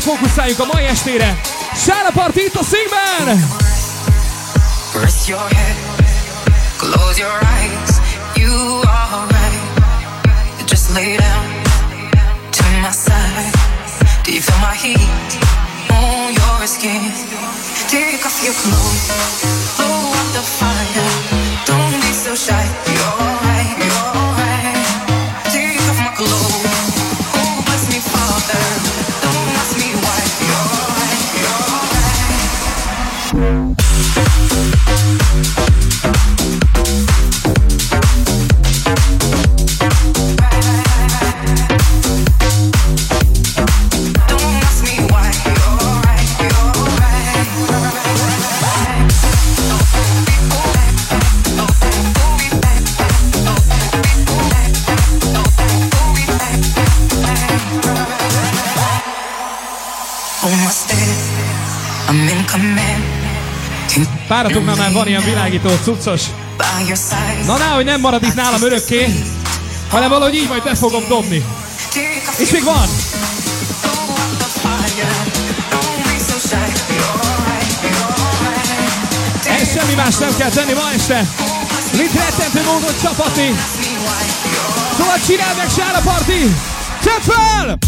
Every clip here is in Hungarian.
fókuszáljunk a mai estére. Sára Party itt a színben! Rest your head, close your eyes, Ilyen világító cuccos. Na hogy nem marad itt nálam örökké, hanem valahogy így majd be fogom dobni. És még van! Ez semmi más nem kell tenni ma este. Mit rettentő módon csapatni. Szóval csinál meg Sára Party! Csend fel!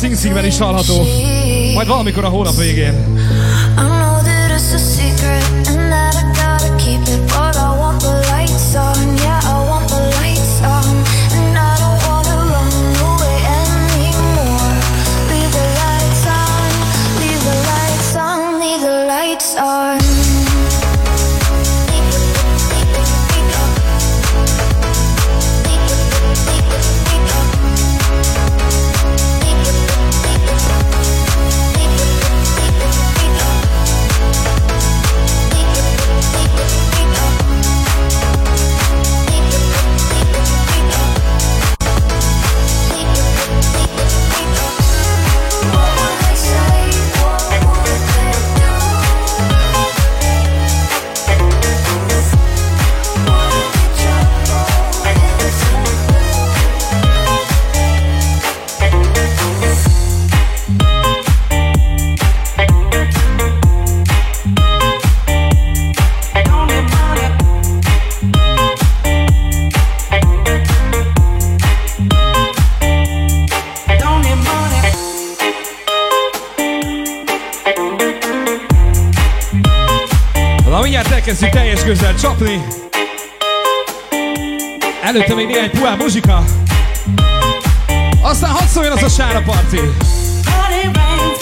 Sing is hallható. Majd valamikor a hónap végén. Csapni. Előtte még néhány puhá muzsika. Aztán hadd szóljon az a sára parti. mobil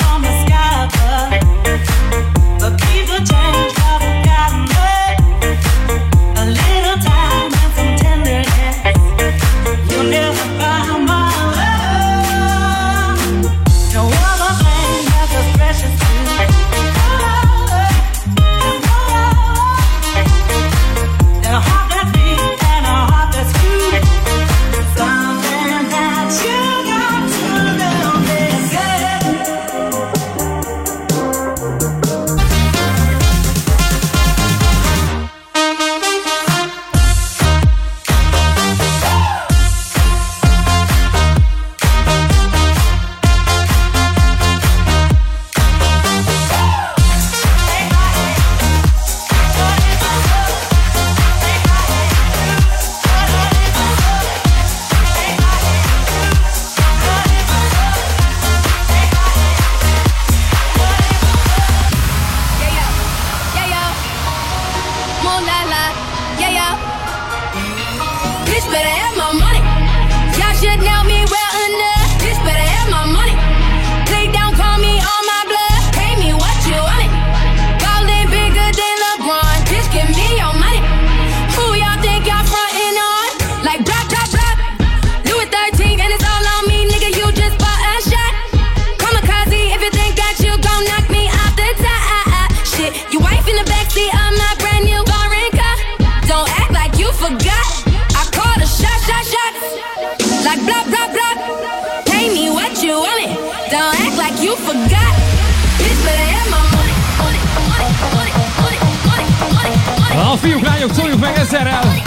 fiúk, lányok, toljuk meg ezerrel!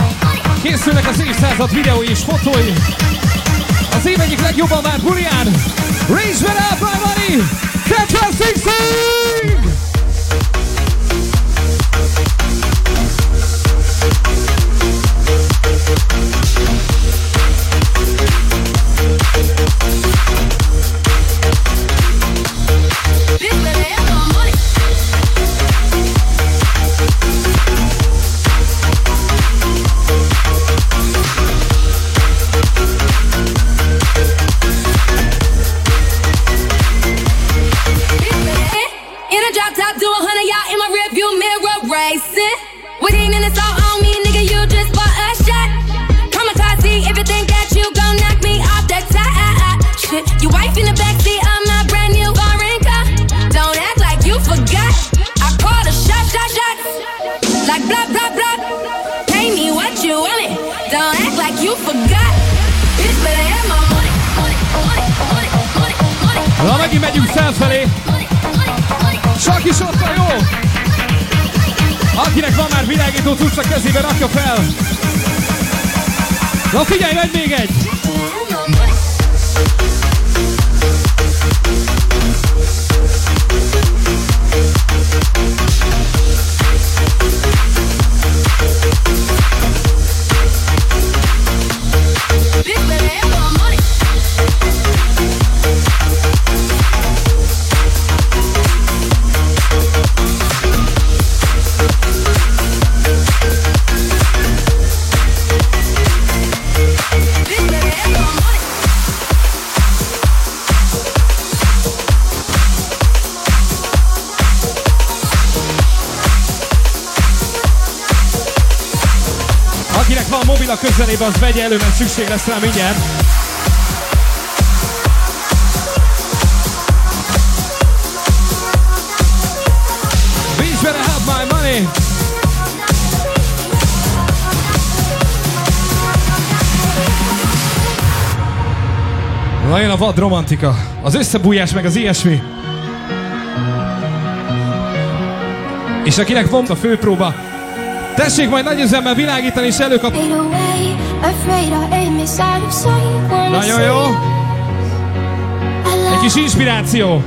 Készülnek az évszázad videói és fotói! Az év egyik legjobban már bulián! Raise it up, everybody! Tetris 60! kulcs a kezébe rakja fel. Na figyelj, megy még egy! Közelében, az vegye elő, mert szükség lesz rá mindjárt. Bitch better have my money. Na jön a vad romantika, az összebújás meg az ilyesmi. És akinek van a főpróba, tessék majd nagy üzemmel világítani és előkap... Nagyon jó. Egy kis inspiráció.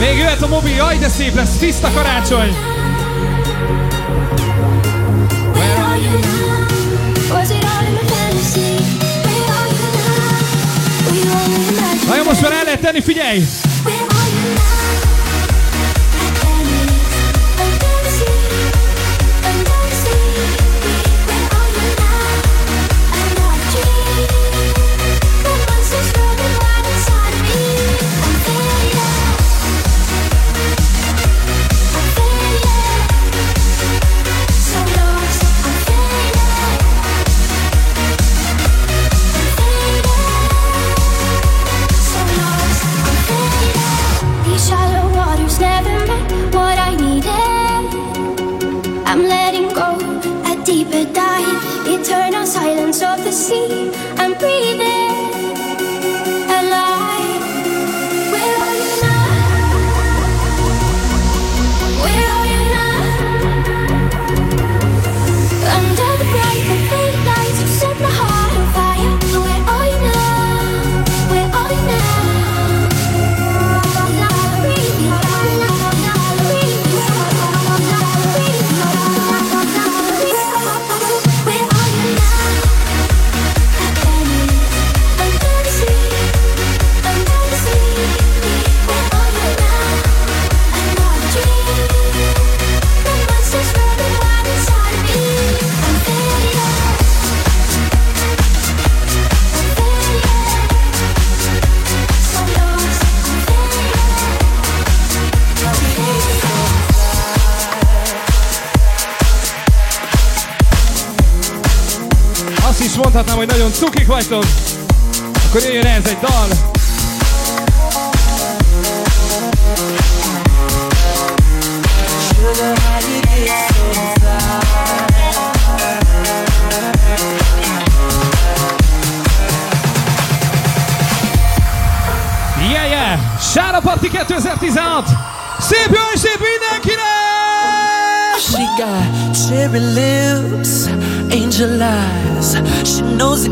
Még jöhet a mobil, jaj de szép lesz, tiszta karácsony. Na jó, most már el lehet tenni, figyelj!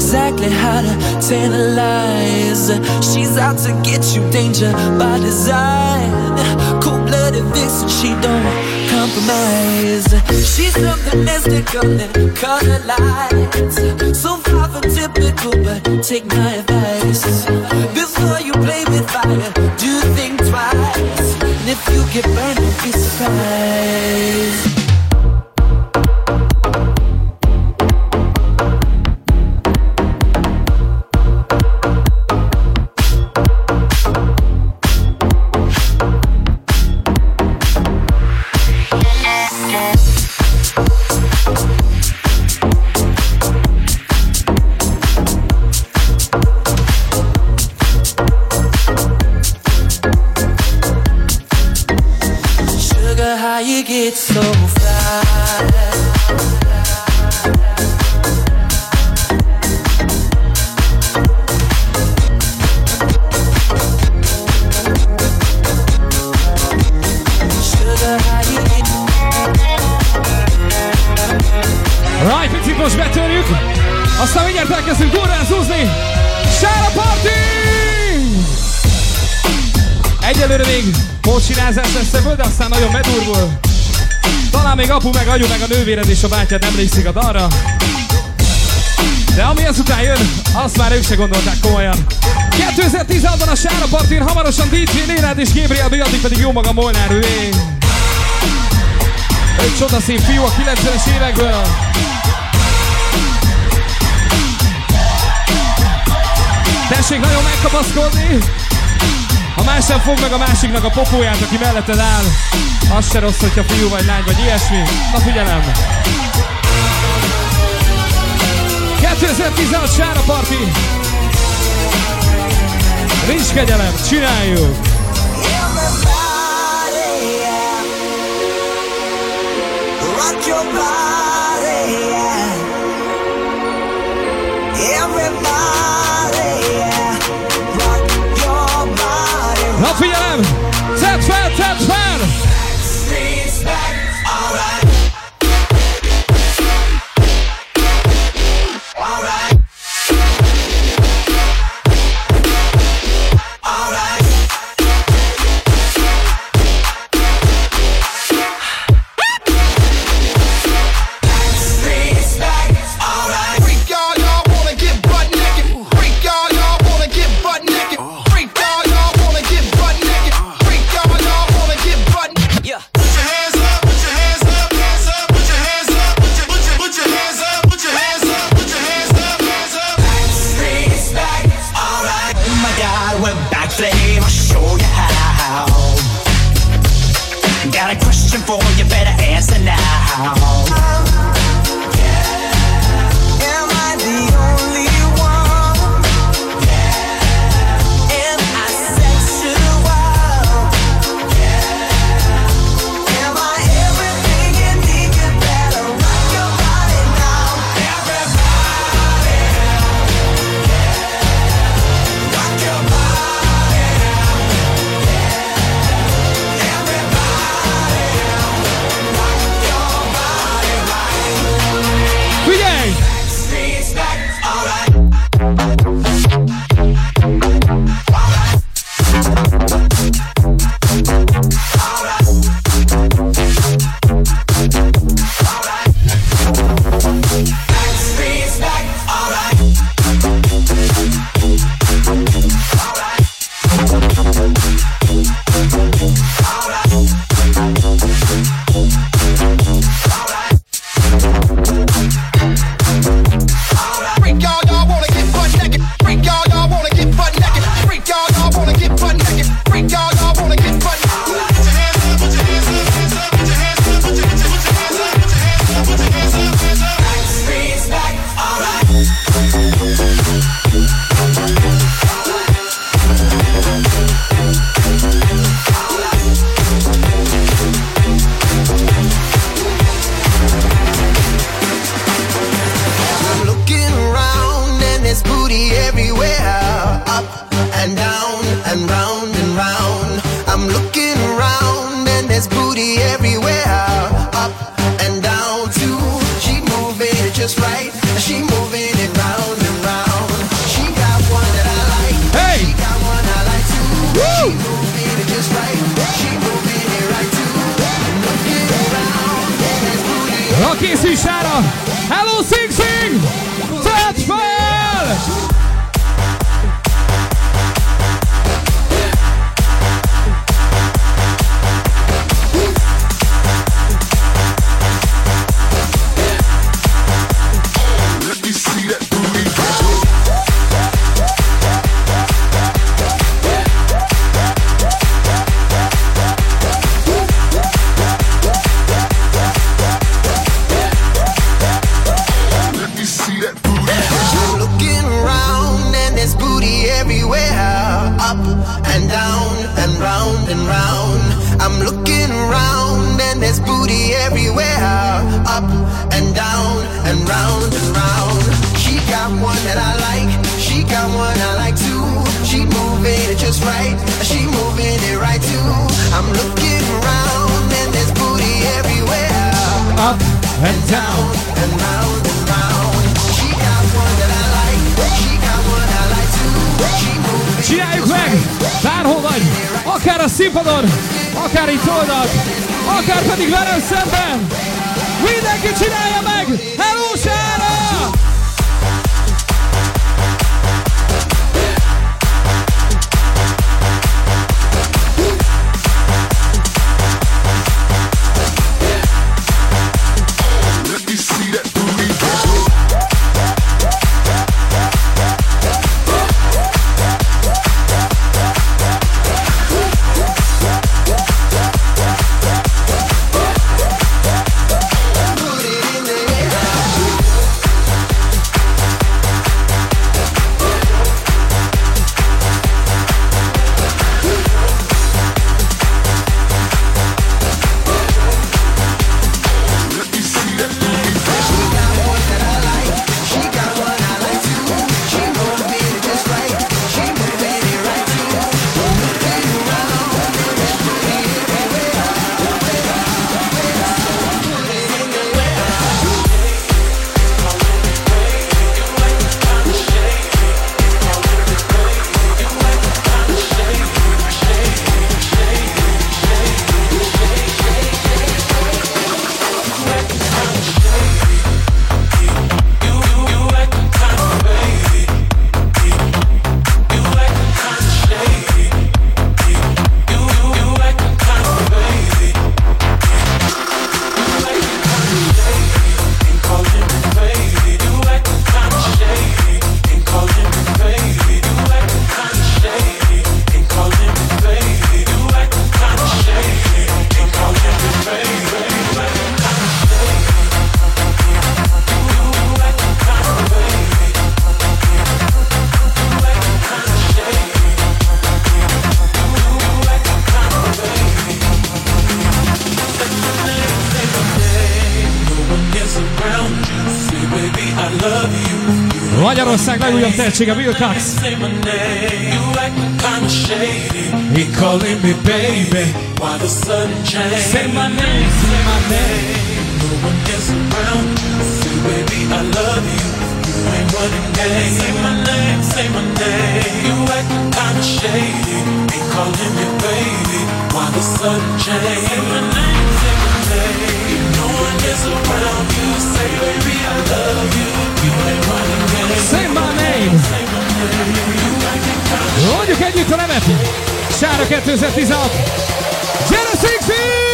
Exactly how to tantalize. She's out to get you, danger by design. Cold blooded vixen, she don't compromise. She's something mystical and color lights. So far from typical, but take my advice. Before you play with fire, do think twice. And if you get burned, don't be surprised. Anyu meg a nővéred és a bátyád emlékszik a dalra. De ami ezután jön, azt már ők se gondolták komolyan. 2016-ban a Sára Partin hamarosan DJ Lénád és Gabriel B, addig pedig jó maga Molnár Vé. Egy csodaszép fiú a 90-es évekből. Tessék nagyon megkapaszkodni! Ha más sem fog meg a másiknak a popóját, aki melletted áll, az se rossz, hogyha fiú vagy lány vagy ilyesmi. Na figyelem! 2016 Sára Party! Nincs kegyelem, csináljuk! Rock your body, yeah. Fantastic. Hello, sing, sing. Tehetsége, Bill Cox. He calling me baby. Why the sudden change? Say my name, say my name. No one is around. Say baby I love you. You ain't running game. Say my name, say my name. You acting kinda shady. He calling me baby. Why the sudden change? Say my name, say my name. No one is around you. Say baby I love you. Say my name. Mondjuk együtt a nevet! Sára 2016! Gyere Sing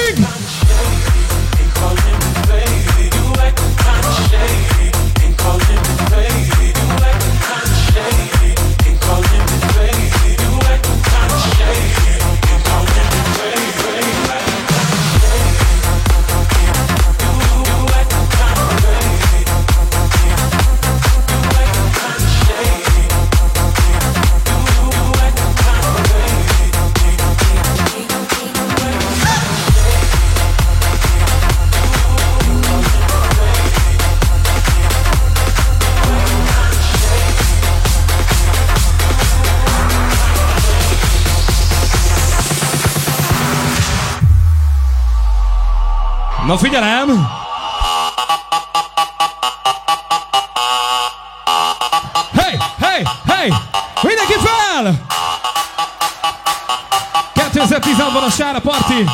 Na figyelem! Hey, hey, hey! Mindenki fel! 2016-ban a Sára Parti.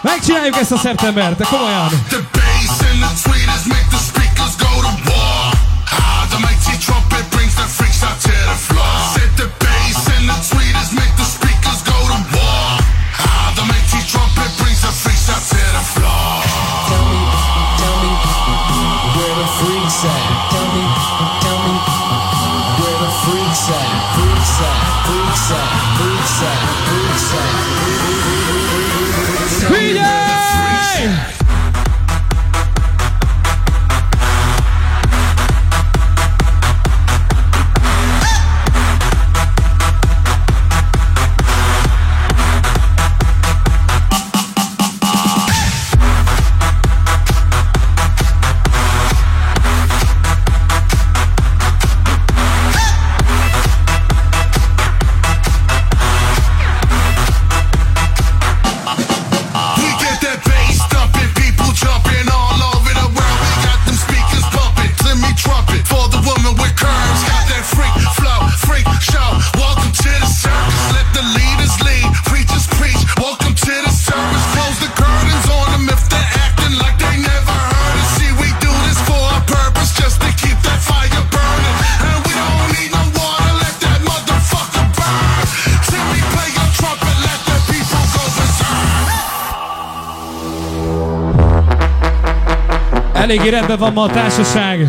Megcsináljuk ezt a szeptembert, de komolyan. Eléggé rendben van ma a társaság.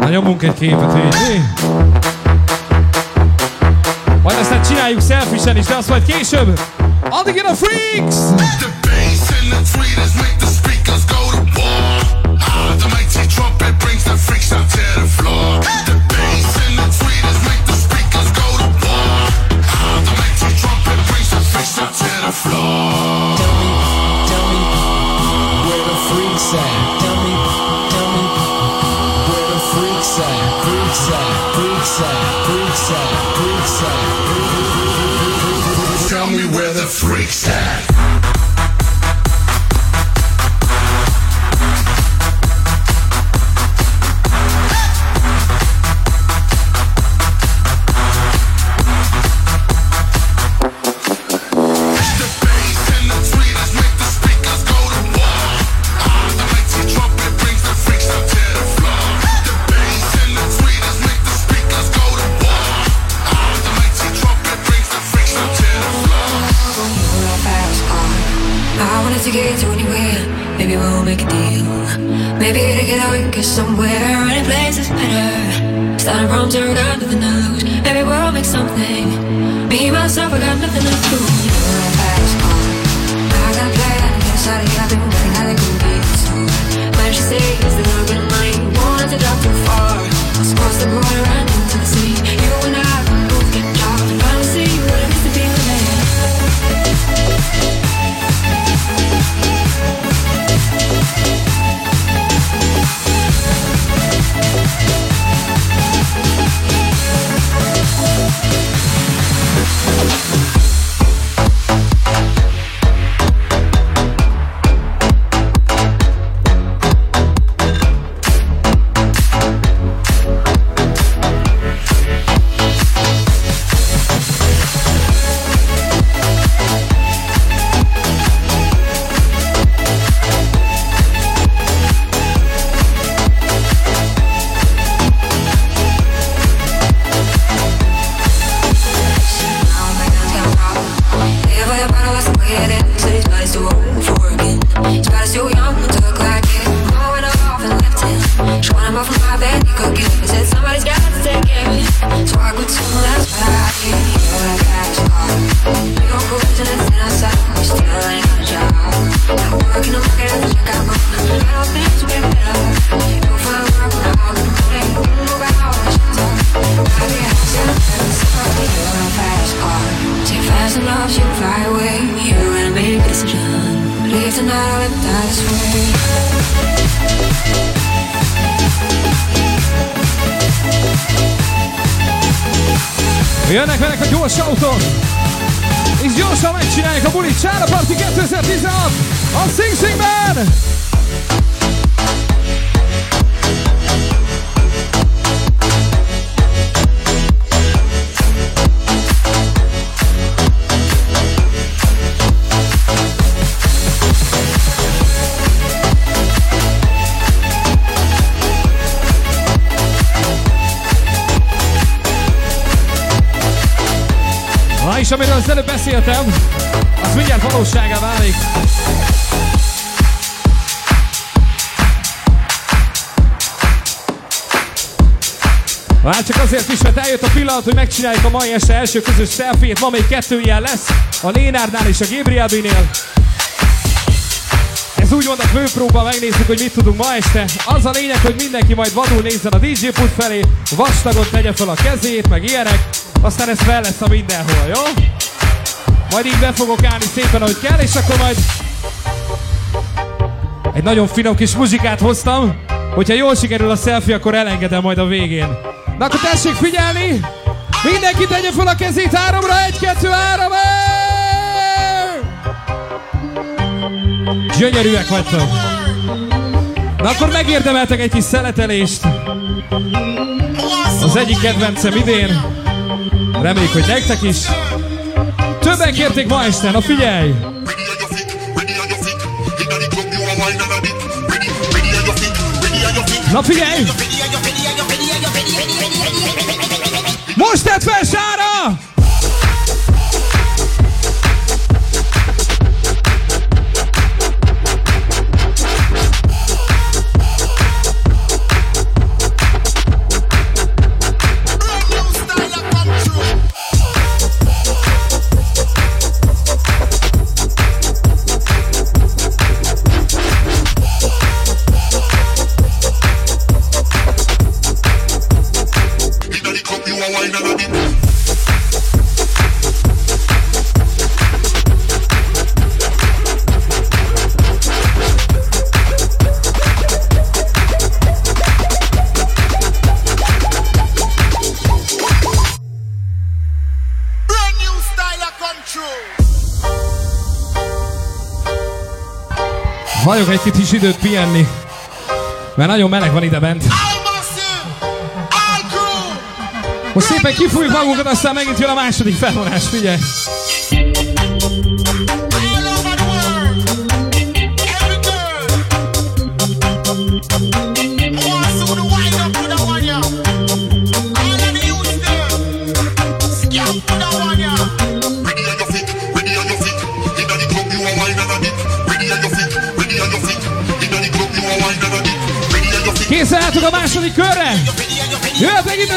Na nyomunk egy képet így. Majd aztán csináljuk selfie is, de azt majd később. Addig jön a Freaks! The bass and the tweeters make Success. Eljött a pillanat, hogy megcsináljuk a mai este első közös selfie-t. Ma még kettő ilyen lesz, a Lénárdnál és a Gabrielbinél. Ez úgy mond a főpróba, megnézzük, hogy mit tudunk ma este. Az a lényeg, hogy mindenki majd vadul nézzen a DJ pult felé, vastagot tegye fel a kezét, meg ilyenek. Aztán ez fel lesz a mindenhol, jó? Majd így be fogok állni szépen, ahogy kell, és akkor majd egy nagyon finom kis muzsikát hoztam. Hogyha jól sikerül a selfie, akkor elengedem majd a végén. Na akkor tessék figyelni! Mindenki tegye fel a kezét háromra, egy, kettő, három! Gyönyörűek vagytok! Na akkor megérdemeltek egy kis szeletelést. Az egyik kedvencem idén. Reméljük, hogy nektek is. Többen kérték ma este, na figyelj! Na figyelj! push that fast shot off. Hagyok egy kis időt pihenni, mert nagyon meleg van ide bent. Most szépen kifújjuk magunkat, aztán megint jön a második felvonás, figyelj!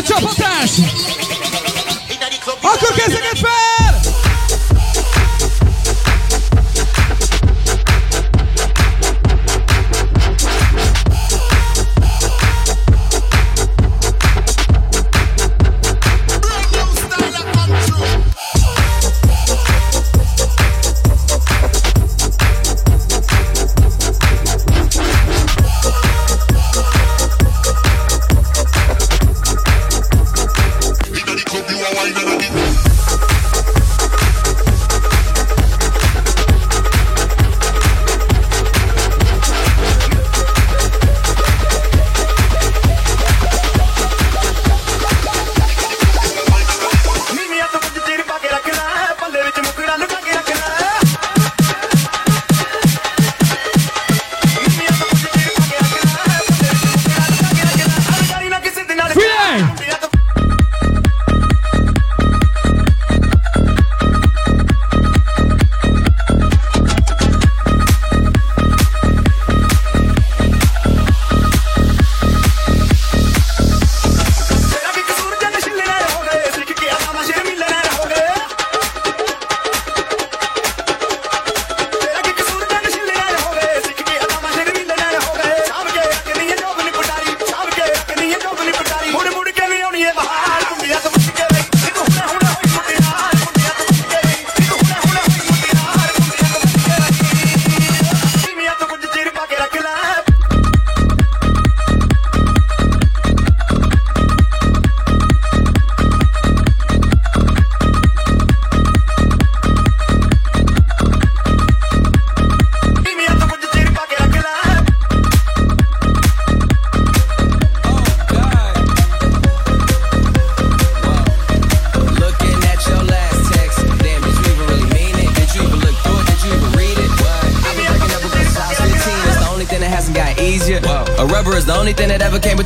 Mete a pra trás.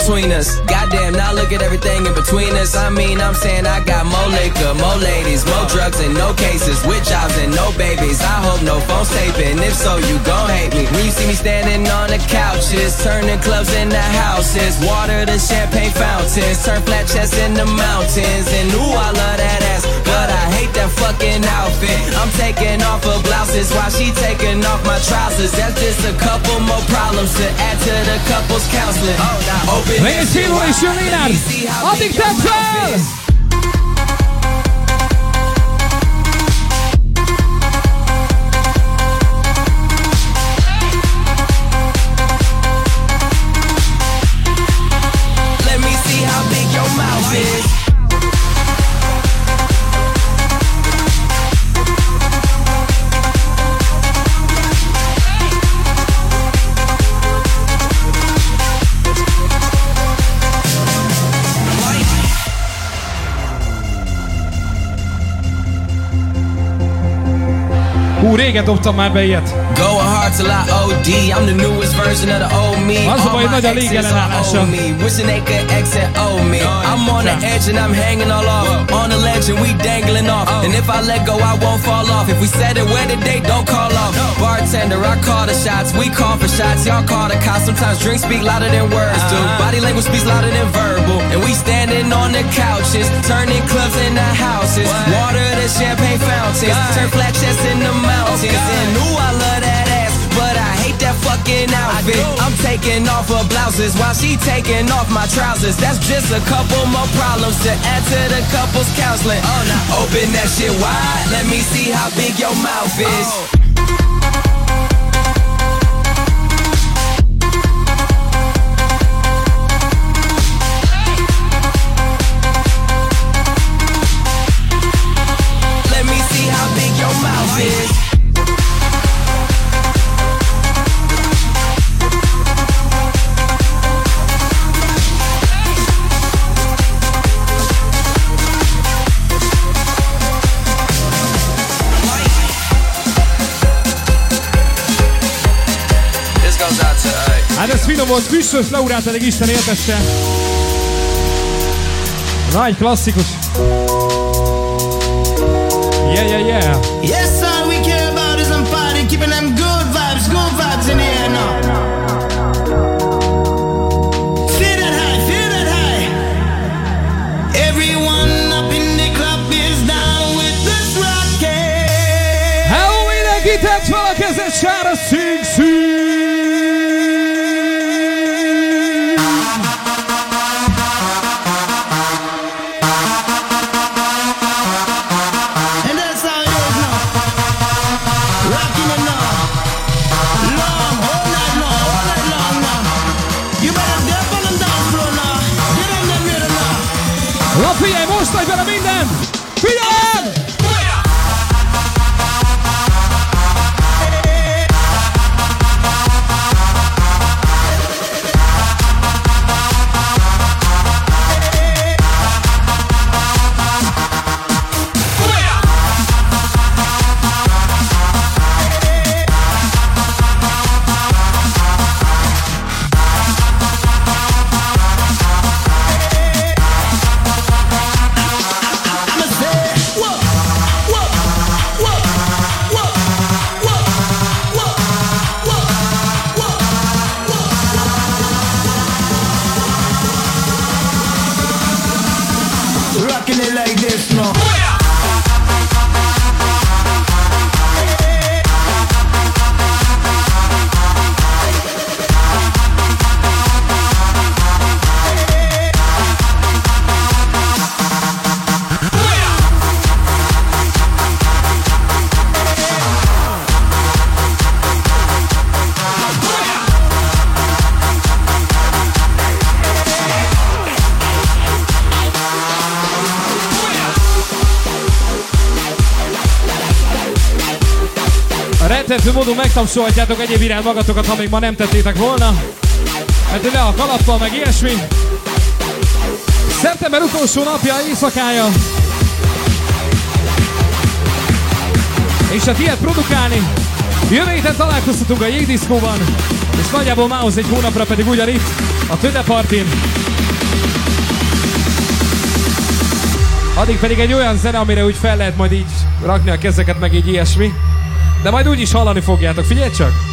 Between us. Goddamn, now look at everything in between us. I mean, I'm saying I got more liquor, more ladies, more drugs, and no cases. With jobs and no babies. I hope no phone's taping. If so, you gon' hate me. When you see me standing on the couches, turning clubs into houses. Water to champagne fountains, turn flat chests into mountains. And ooh, I love that ass, but I hate that fucking outfit. I'm taking off her blouses while she taking off my trousers. That's just a couple more problems to add to the couples counseling. Oh, now open Venga, Silvo y Julian. Optic Central. Régen dobtam már be ilyet. Going hard till I OD. I'm the newest version of the old me. Az a baj, hogy nagy a légellenállása. Wishing they could exit old me. I'm on the edge and I'm hanging all off. On the ledge and we dangling off. And if I let go, I won't fall off. If we said it where today, don't call off. Bartender, I call the shots. We call for shots. Y'all call the cops. Sometimes drinks speak louder than words do. Body language speaks louder than verbal. And we standing on the couches, turning clubs into houses. Water to champagne fountains. Turn flat chests into mountains. Oh and ooh, I love that outfit. I'm taking off her blouses while she taking off my trousers. That's just a couple more problems to add to the couple's counseling. Oh, now open that shit wide. Let me see how big your mouth is. Oh. Finom volt, Füssös Laurát pedig Isten éltesse. Nagy klasszikus. Yeah, yeah, yeah. Yes, all we care about is I'm party, keeping them good módon megtapsolhatjátok egyéb iránt magatokat, ha még ma nem tettétek volna. Hát le a kalappal, meg ilyesmi. Szeptember utolsó napja, éjszakája. És hát ilyet produkálni. Jövő héten találkozhatunk a jégdiszkóban. És nagyjából mához egy hónapra pedig ugyanitt, a Töde Partin. Addig pedig egy olyan zene, amire úgy fel lehet majd így rakni a kezeket, meg így ilyesmi. De majd úgy is hallani fogjátok, figyelj csak!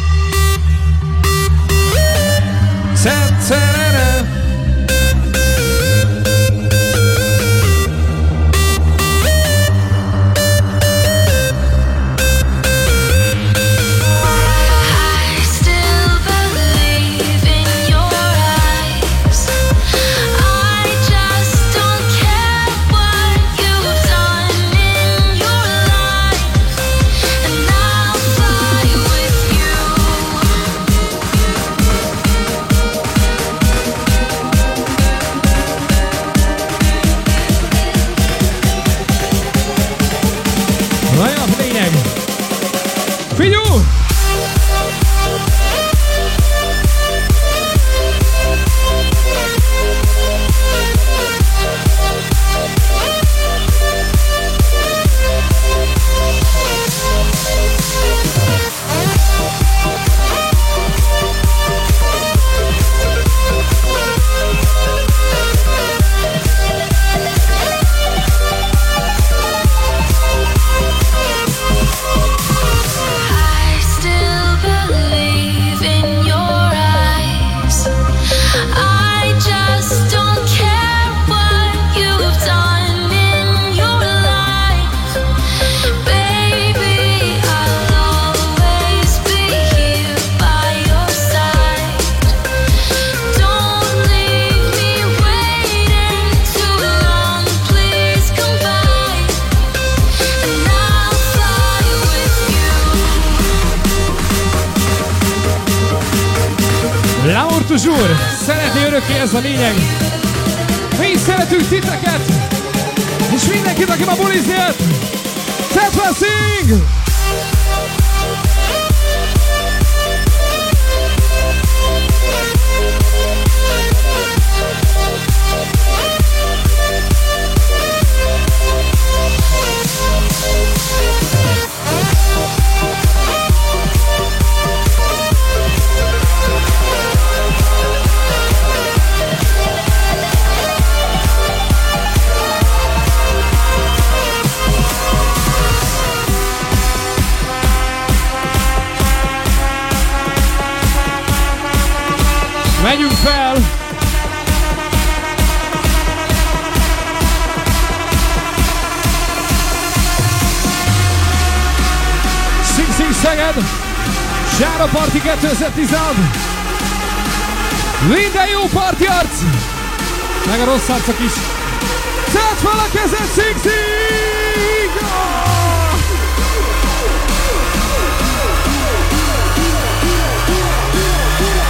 Tedd fel a kezed, Sixig!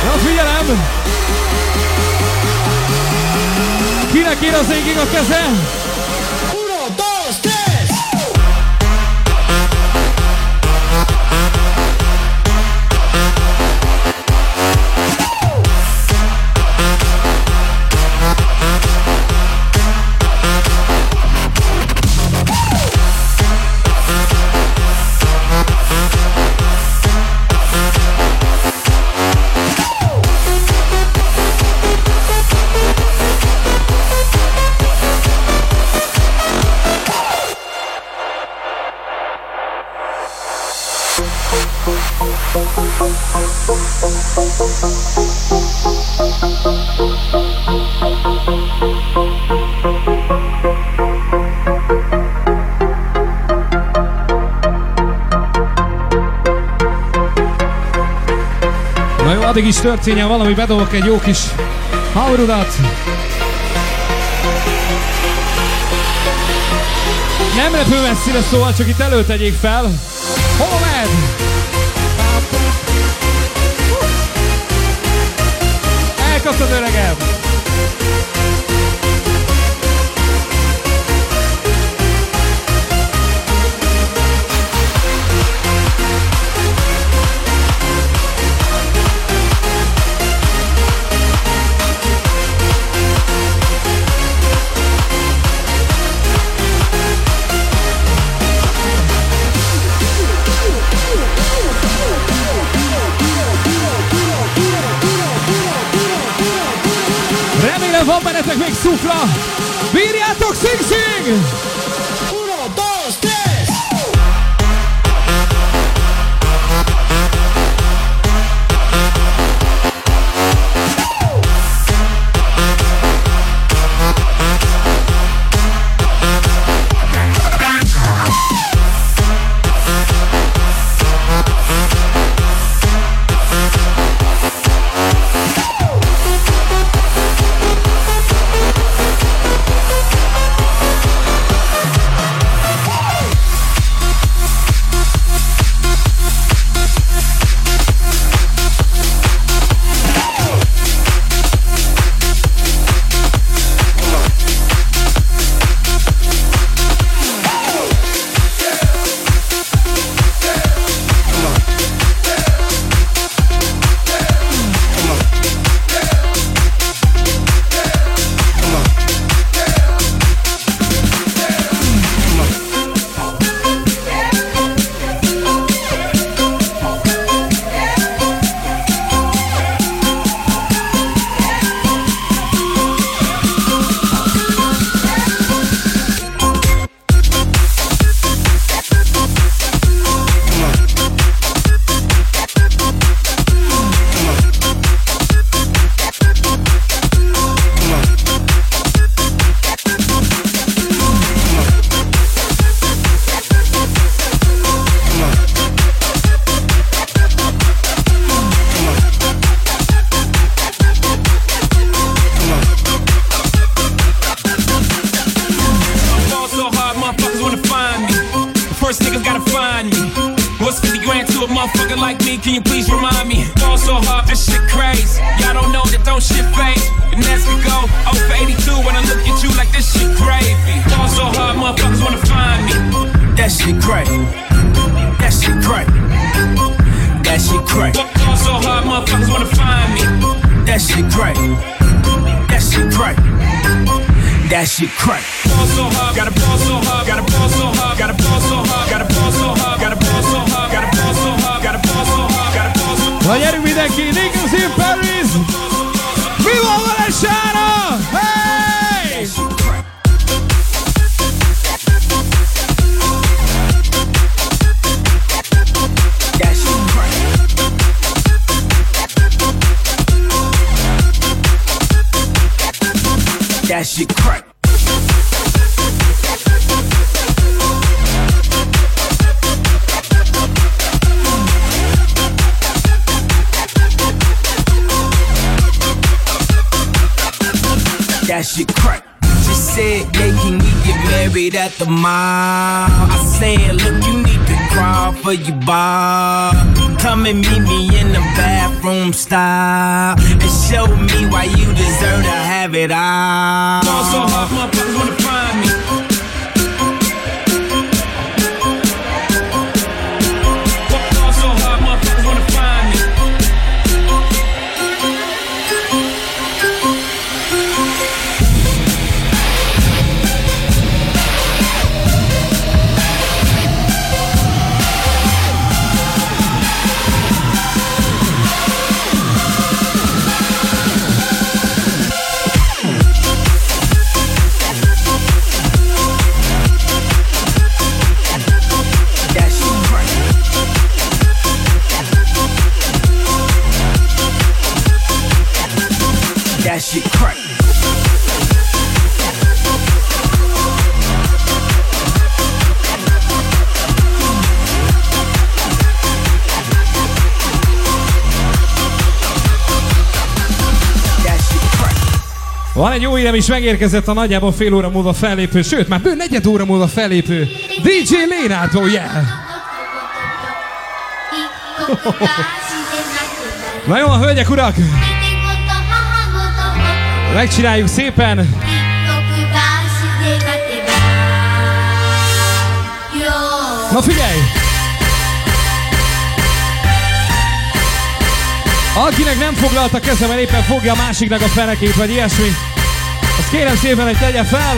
Na figyelem! Kinek ér az égig a keze? Történjen valami, bedobok egy jó kis haurudat. Nem repő messzire szóval, csak itt előtegyék fel. that shit crack. Ball so hard, got a ball so hard, got a ball so hard, got a ball so hard, got a ball so hard, got a ball so hard, got a ball so hard, got a ball so hard, got a ball so hard. Olha ele vindo aqui, Lincoln Paris. Viva o That shit crack. shit crack. She said, Hey, can we get married at the mall? I said, Look, you need to crawl for your bar. Come and meet me in the bathroom style and show me why you deserve to have it all. Van egy jó hírem is, megérkezett a nagyjából fél óra múlva fellépő, sőt, már bő negyed óra múlva fellépő DJ Lénától, yeah! Na jó, a hölgyek, urak! Megcsináljuk szépen! Na figyelj! Akinek nem foglalta kezem, éppen fogja a másiknak a fenekét, vagy ilyesmi, azt kérem szépen, hogy tegye fel.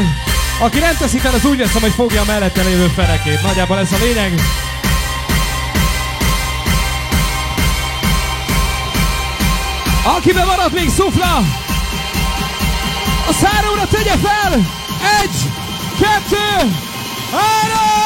Aki nem teszi fel, az úgy veszem, hogy fogja a mellette lévő fenekét. Nagyjából ez a lényeg. Aki maradt még szufla, a háromra tegye fel! Egy, kettő, három!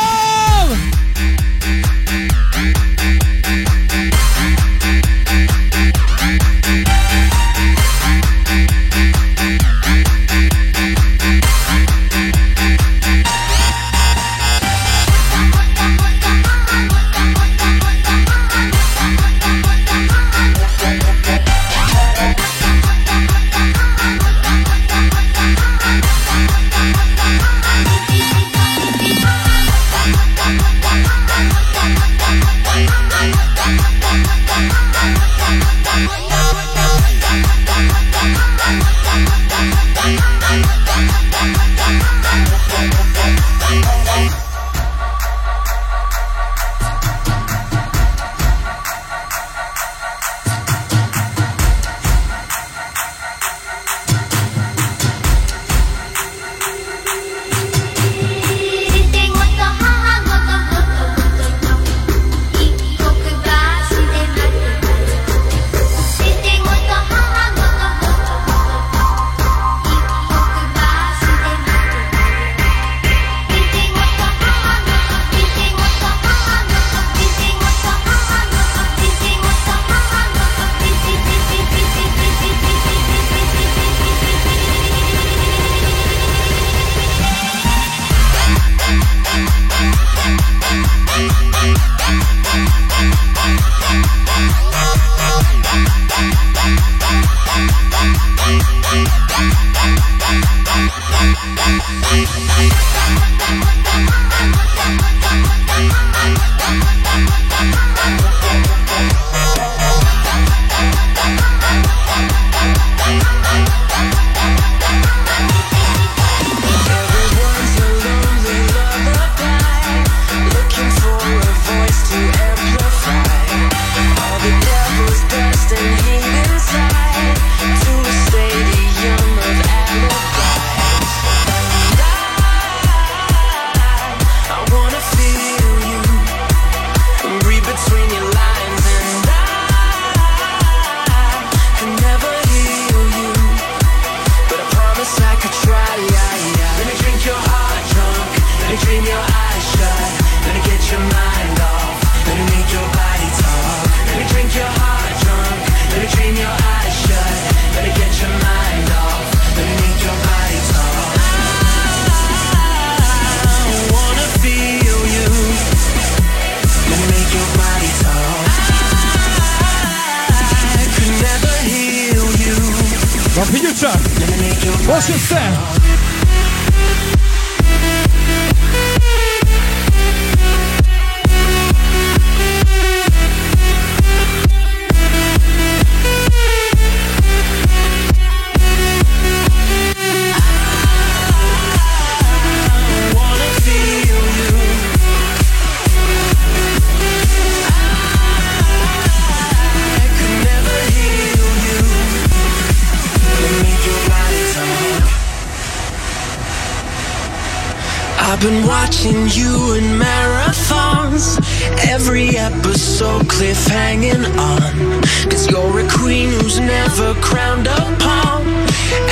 every episode cliffhanging on. Cause you're a queen who's never crowned upon.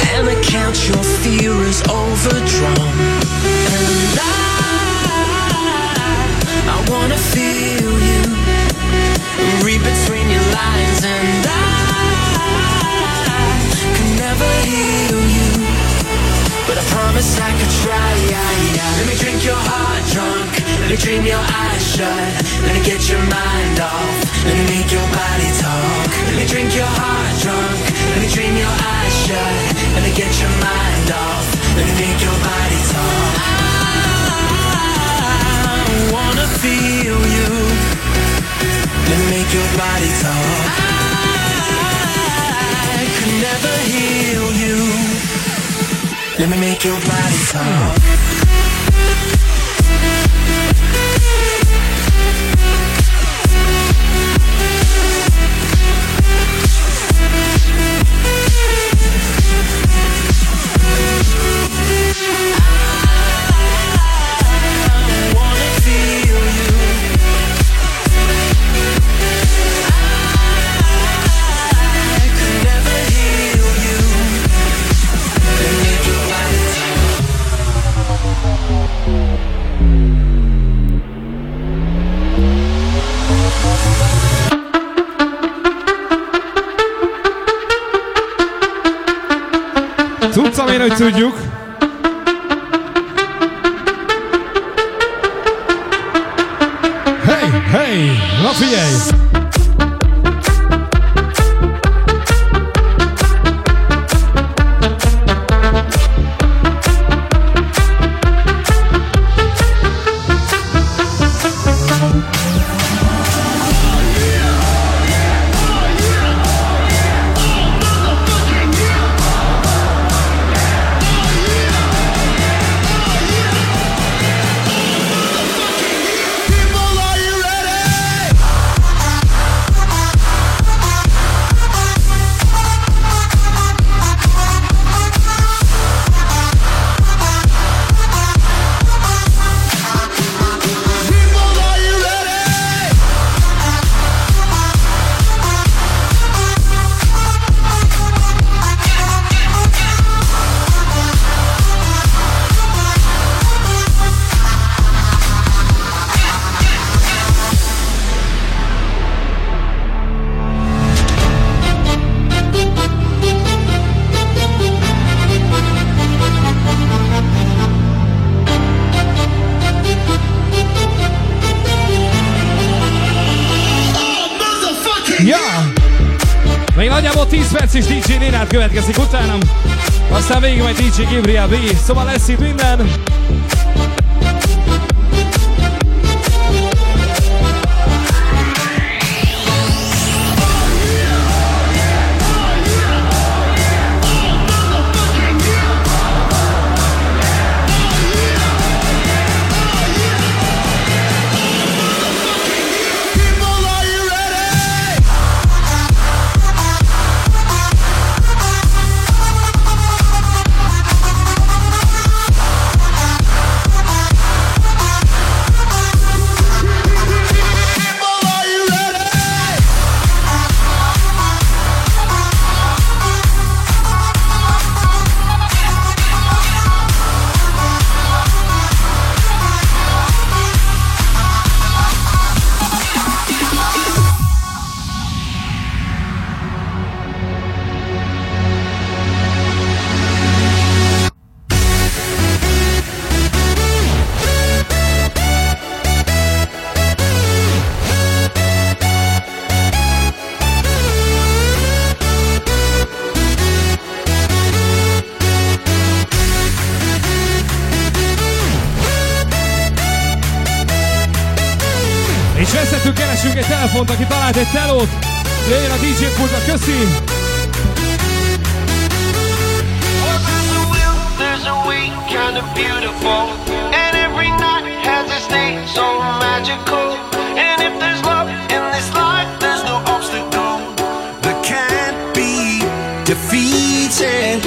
And I count your fear is overdrawn. And I, I wanna promise I could try. Let me drink your heart drunk. Let me dream your eyes shut. Let me get your mind off. Let me make your body talk. Let me drink your heart drunk. Let me dream your eyes shut. Let me get your mind off. Let me make your body talk. I wanna feel you. Let me make your body talk. I could never heal you. Let me make your body come. hogy tudjuk. végig majd DJ Gabriel B. Szóval lesz itt minden. pont, aki talált egy telót. Jöjjön a DJ pultra, köszi! Kind of beautiful, and every night has its day so magical. And if there's love in this life, there's no obstacle that can't be defeated.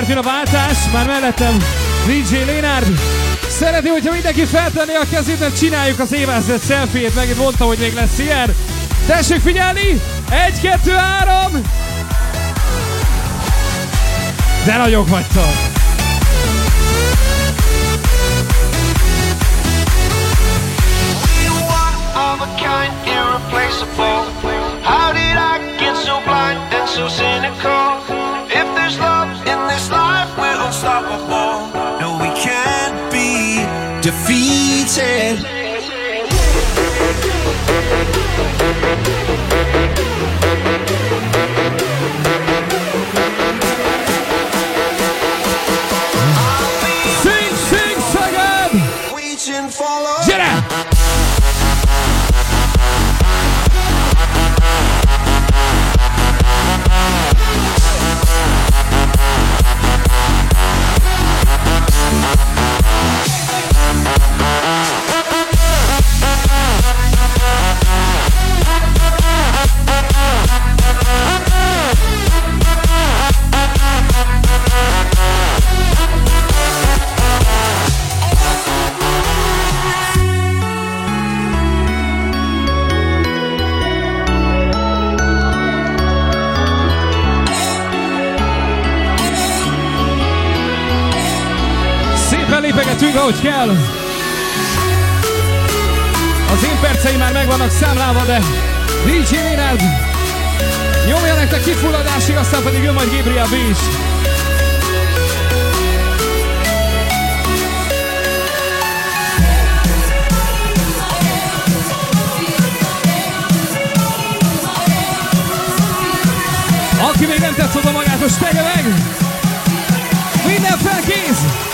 mindjárt jön a váltás, már mellettem DJ Lénárd. Szereti, hogyha mindenki feltenni a kezét, mert csináljuk az évezred selfie-ét, megint mondta, hogy még lesz ilyen. Tessék figyelni! Egy, kettő, három! De nagyok vagytok! How did I get so blind and so cynical? In this life, we're unstoppable. No, we can't be defeated. Ahogy kell. Az én percei már meg vannak számlálva, de DJ Lénárd nyomja nektek kifulladásig, aztán pedig jön majd Gabriel B is. Aki még nem tett oda magát, most tegye meg! Minden felkész!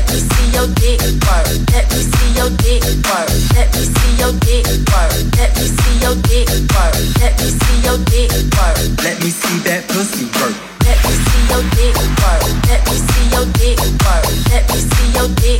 Let me see your dick work. Let me see your dick work. Let me see your dick work. Let me see your dick work. Let me see your dick work. Let me see that pussy work. Let me see your dick work. Let me see your dick work. Let me see your dick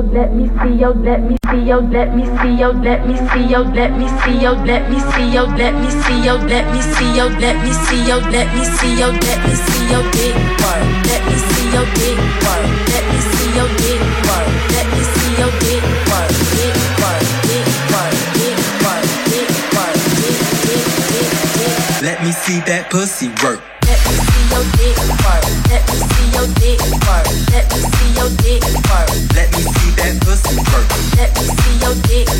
yo, let me see yo, let me see yo, let me see yo, let me see yo, let me see yo, let me see yo, let me see yo, let me see yo, let me see yo, let me see yo, let me see yo, big work. Let me see yo, big work. Let me see yo, big work. Let me see yo, big work. Big work, big work, big work, big work, big, big, big, big. Let me see that pussy work. Let me see your dick work. Let me see your dick work. Let me see your dick work. Let me see your dick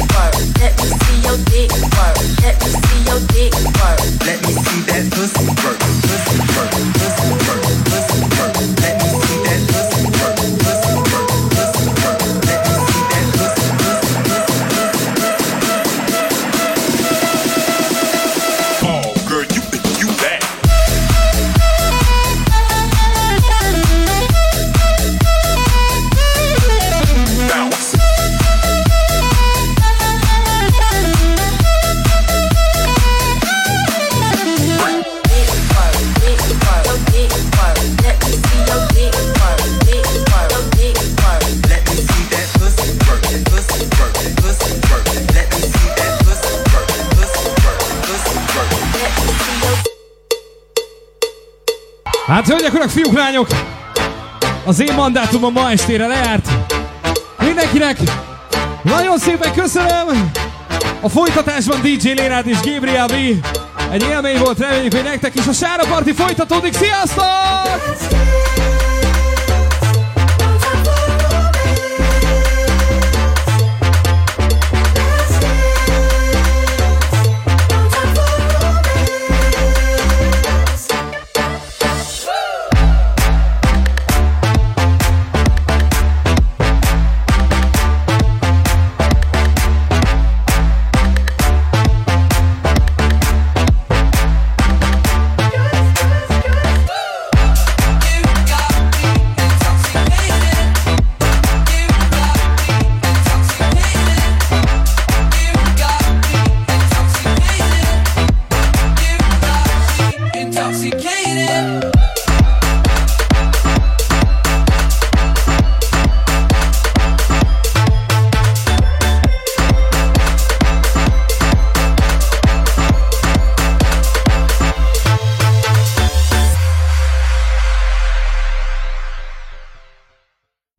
lányok! Az én mandátumom ma estére lejárt. Mindenkinek nagyon szépen köszönöm! A folytatásban DJ Lénád és Gabriel B. Egy élmény volt, reméljük, hogy nektek is a Sára Party folytatódik. Sziasztok!